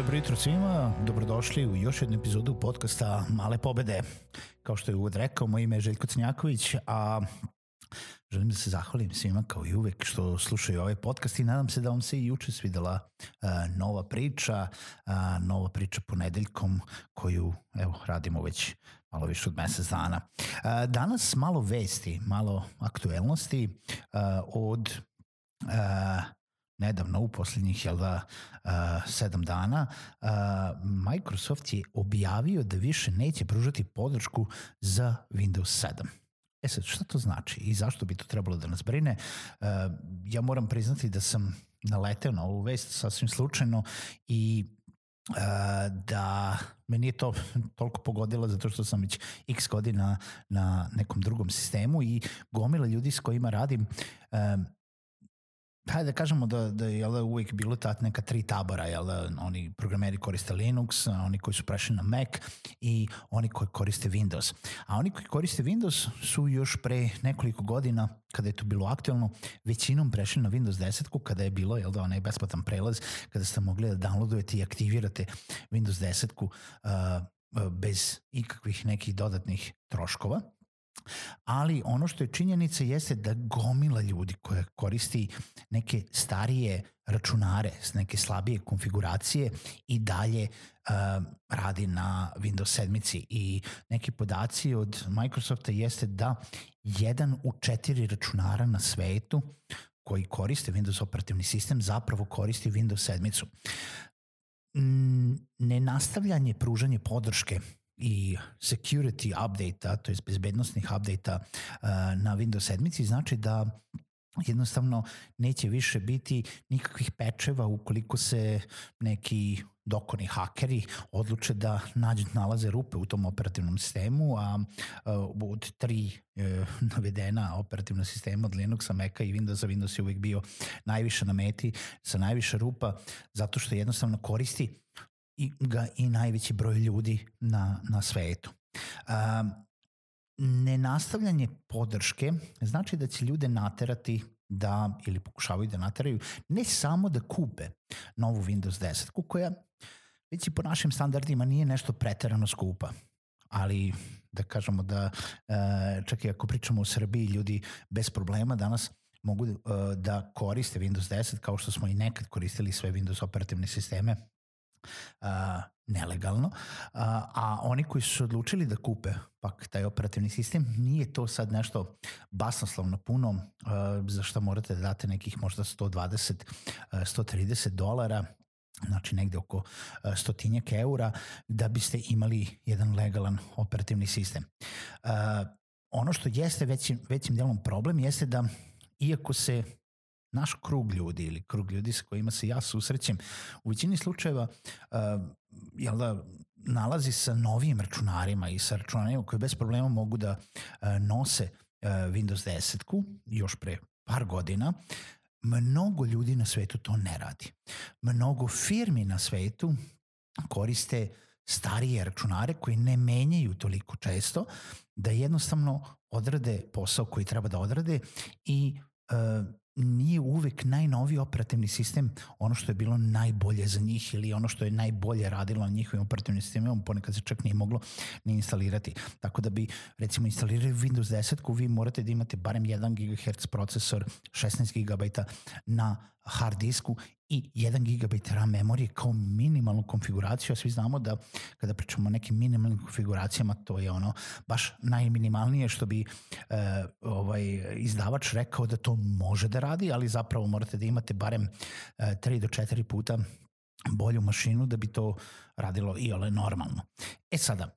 Dobro jutro svima, dobrodošli u još jednu epizodu podcasta Male pobede. Kao što je uvod rekao, moje ime je Željko Crnjaković, a želim da se zahvalim svima kao i uvek što slušaju ovaj podcast i nadam se da vam se i juče svidela uh, nova priča, uh, nova priča ponedeljkom koju evo radimo već malo više od mesec dana. Uh, danas malo vesti, malo aktuelnosti uh, od uh, nedavno u posljednjih jel da, sedam dana Microsoft je objavio da više neće pružati podršku za Windows 7. E sad, šta to znači i zašto bi to trebalo da nas brine? Ja moram priznati da sam naleteo na ovu vest sasvim slučajno i da me nije to toliko pogodilo zato što sam već x godina na nekom drugom sistemu i gomila ljudi s kojima radim hajde da kažemo da, da je jel, uvijek bilo ta neka tri tabora, jel, oni programeri koriste Linux, oni koji su prešli na Mac i oni koji koriste Windows. A oni koji koriste Windows su još pre nekoliko godina, kada je to bilo aktualno, većinom prešli na Windows 10 kada je bilo jel, da onaj besplatan prelaz, kada ste mogli da downloadujete i aktivirate Windows 10 uh, bez ikakvih nekih dodatnih troškova ali ono što je činjenica jeste da gomila ljudi koja koristi neke starije računare neke slabije konfiguracije i dalje uh, radi na Windows 7 i neki podaci od Microsofta jeste da jedan u četiri računara na svetu koji koriste Windows operativni sistem zapravo koristi Windows 7. Nenastavljanje pružanje podrške i security update-a, to je bezbednostnih update-a uh, na Windows 7 znači da jednostavno neće više biti nikakvih pečeva ukoliko se neki dokoni hakeri odluče da nađu, nalaze rupe u tom operativnom sistemu, a, a od tri e, navedena operativna sistema od Linuxa, Maca i Windowsa, Windows je uvijek bio najviše na meti sa najviše rupa, zato što jednostavno koristi ga i najveći broj ljudi na, na svetu. Um, nenastavljanje podrške znači da će ljude naterati da, ili pokušavaju da nateraju, ne samo da kupe novu Windows 10, koja već i po našim standardima nije nešto preterano skupa, ali da kažemo da čak i ako pričamo o Srbiji, ljudi bez problema danas mogu da koriste Windows 10 kao što smo i nekad koristili sve Windows operativne sisteme uh, nelegalno, uh, a oni koji su odlučili da kupe pak taj operativni sistem, nije to sad nešto basnoslovno puno, uh, za što morate da date nekih možda 120, uh, 130 dolara, znači negde oko stotinjak eura, da biste imali jedan legalan operativni sistem. Uh, ono što jeste većim, većim delom problem jeste da iako se naš krug ljudi ili krug ljudi sa kojima se ja susrećem u većini slučajeva uh, jel da, nalazi sa novim računarima i sa računarima koji bez problema mogu da uh, nose uh, Windows 10-ku još pre par godina, mnogo ljudi na svetu to ne radi. Mnogo firmi na svetu koriste starije računare koji ne menjaju toliko često da jednostavno odrade posao koji treba da odrade i uh, nije uvek najnoviji operativni sistem ono što je bilo najbolje za njih ili ono što je najbolje radilo na njihovim operativnim sistemima, ponekad se čak nije moglo ni instalirati. Tako da bi recimo instalirali Windows 10 vi morate da imate barem 1 GHz procesor, 16 GB na hard disku i 1 GB RAM memorije kao minimalnu konfiguraciju, a svi znamo da kada pričamo o nekim minimalnim konfiguracijama, to je ono baš najminimalnije što bi e, ovaj izdavač rekao da to može da radi, ali zapravo morate da imate barem e, 3 do 4 puta bolju mašinu da bi to radilo i ole normalno. E sada,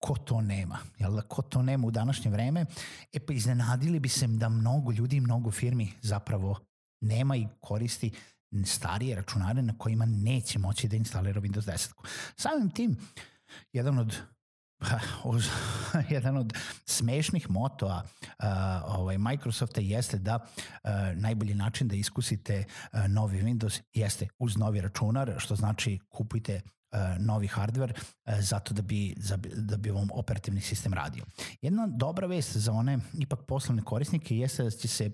ko to nema, jel da, ko to nema u današnje vreme, e pa iznenadili bi se da mnogo ljudi i mnogo firmi zapravo nema i koristi starije računare na kojima neće moći da instalira Windows 10. Samim tim, jedan od uz, jedan od smešnih motoa uh, ovaj, Microsofta jeste da uh, najbolji način da iskusite uh, novi Windows jeste uz novi računar, što znači kupujte novi hardware zato da bi, da bi vam operativni sistem radio. Jedna dobra vest za one ipak poslovne korisnike jeste da će se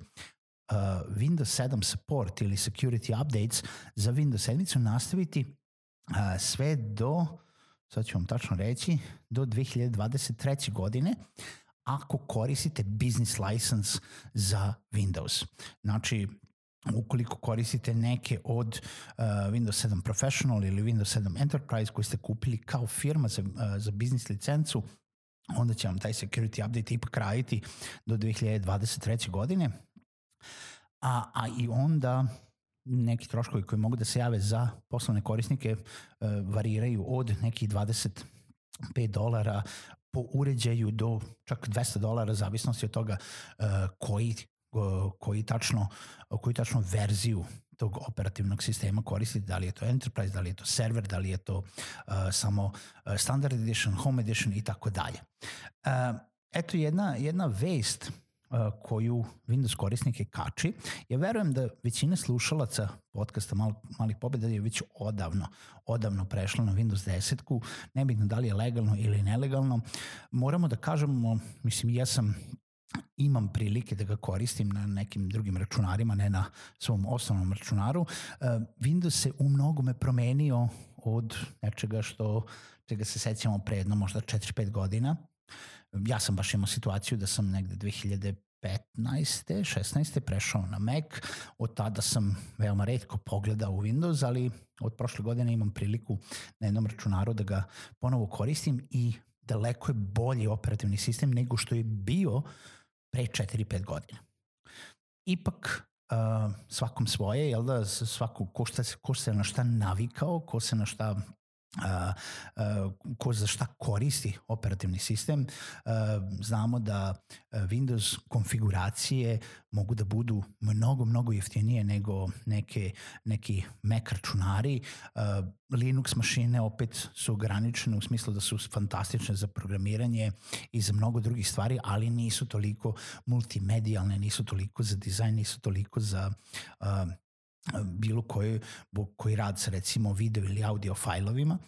Windows 7 support ili security updates za Windows 7 nastaviti uh, sve do sad ću vam tačno reći, do 2023. godine ako koristite business license za Windows. Znači, ukoliko koristite neke od uh, Windows 7 Professional ili Windows 7 Enterprise koji ste kupili kao firma za, uh, za biznis licencu, onda će vam taj security update ipak raditi do 2023. godine. A, a i onda neki troškovi koji mogu da se jave za poslovne korisnike e, variraju od nekih 25 dolara po uređaju do čak 200 dolara zavisnosti od toga e, koji koji tačno koji tačno verziju tog operativnog sistema koristite, da li je to enterprise, da li je to server, da li je to uh, samo standard edition, home edition i tako dalje. Eto jedna, jedna vest koju Windows korisnike kači. Ja verujem da većina slušalaca podcasta Mal, Malih pobjeda je već odavno, odavno prešla na Windows 10-ku, nebitno da li je legalno ili nelegalno. Moramo da kažemo, mislim, ja sam imam prilike da ga koristim na nekim drugim računarima, ne na svom osnovnom računaru. Windows se u mnogome promenio od nečega što čega se sećamo pre jedno možda 4-5 godina ja sam baš imao situaciju da sam negde 2015. 16. prešao na Mac, od tada sam veoma redko pogledao u Windows, ali od prošle godine imam priliku na jednom računaru da ga ponovo koristim i daleko je bolji operativni sistem nego što je bio pre 4-5 godina. Ipak, uh, svakom svoje, jel da, svako, ko, šta, ko se na šta navikao, ko se na šta ko za šta koristi operativni sistem. Znamo da Windows konfiguracije mogu da budu mnogo, mnogo jeftinije nego neke, neki Mac računari. Linux mašine opet su ograničene u smislu da su fantastične za programiranje i za mnogo drugih stvari, ali nisu toliko multimedijalne, nisu toliko za dizajn, nisu toliko za bilo koji, koji rad sa recimo video ili audio fajlovima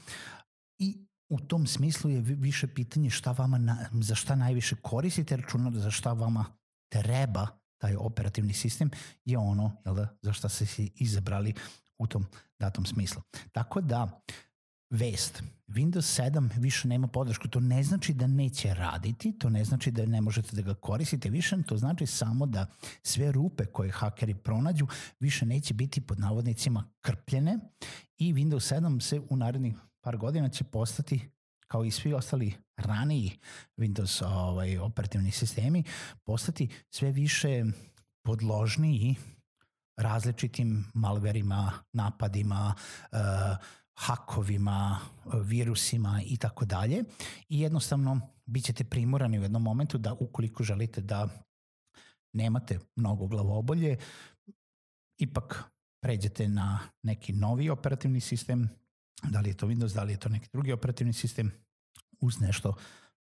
i u tom smislu je više pitanje šta vama, na, za šta najviše koristite računar, za šta vama treba taj operativni sistem je ono jel da, za šta ste se izabrali u tom datom smislu. Tako da vest. Windows 7 više nema podršku. To ne znači da neće raditi, to ne znači da ne možete da ga koristite više, to znači samo da sve rupe koje hakeri pronađu više neće biti pod navodnicima krpljene i Windows 7 se u narednih par godina će postati kao i svi ostali raniji Windows ovaj, operativni sistemi, postati sve više podložniji različitim malverima, napadima, uh, hakovima, virusima i tako dalje i jednostavno bit ćete primorani u jednom momentu da ukoliko želite da nemate mnogo glavobolje, ipak pređete na neki novi operativni sistem, da li je to Windows, da li je to neki drugi operativni sistem, uz nešto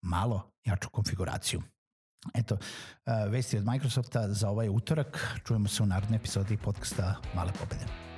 malo jaču konfiguraciju. Eto, vesti od Microsofta za ovaj utorak. Čujemo se u narodnoj epizodi podcasta Male pobede.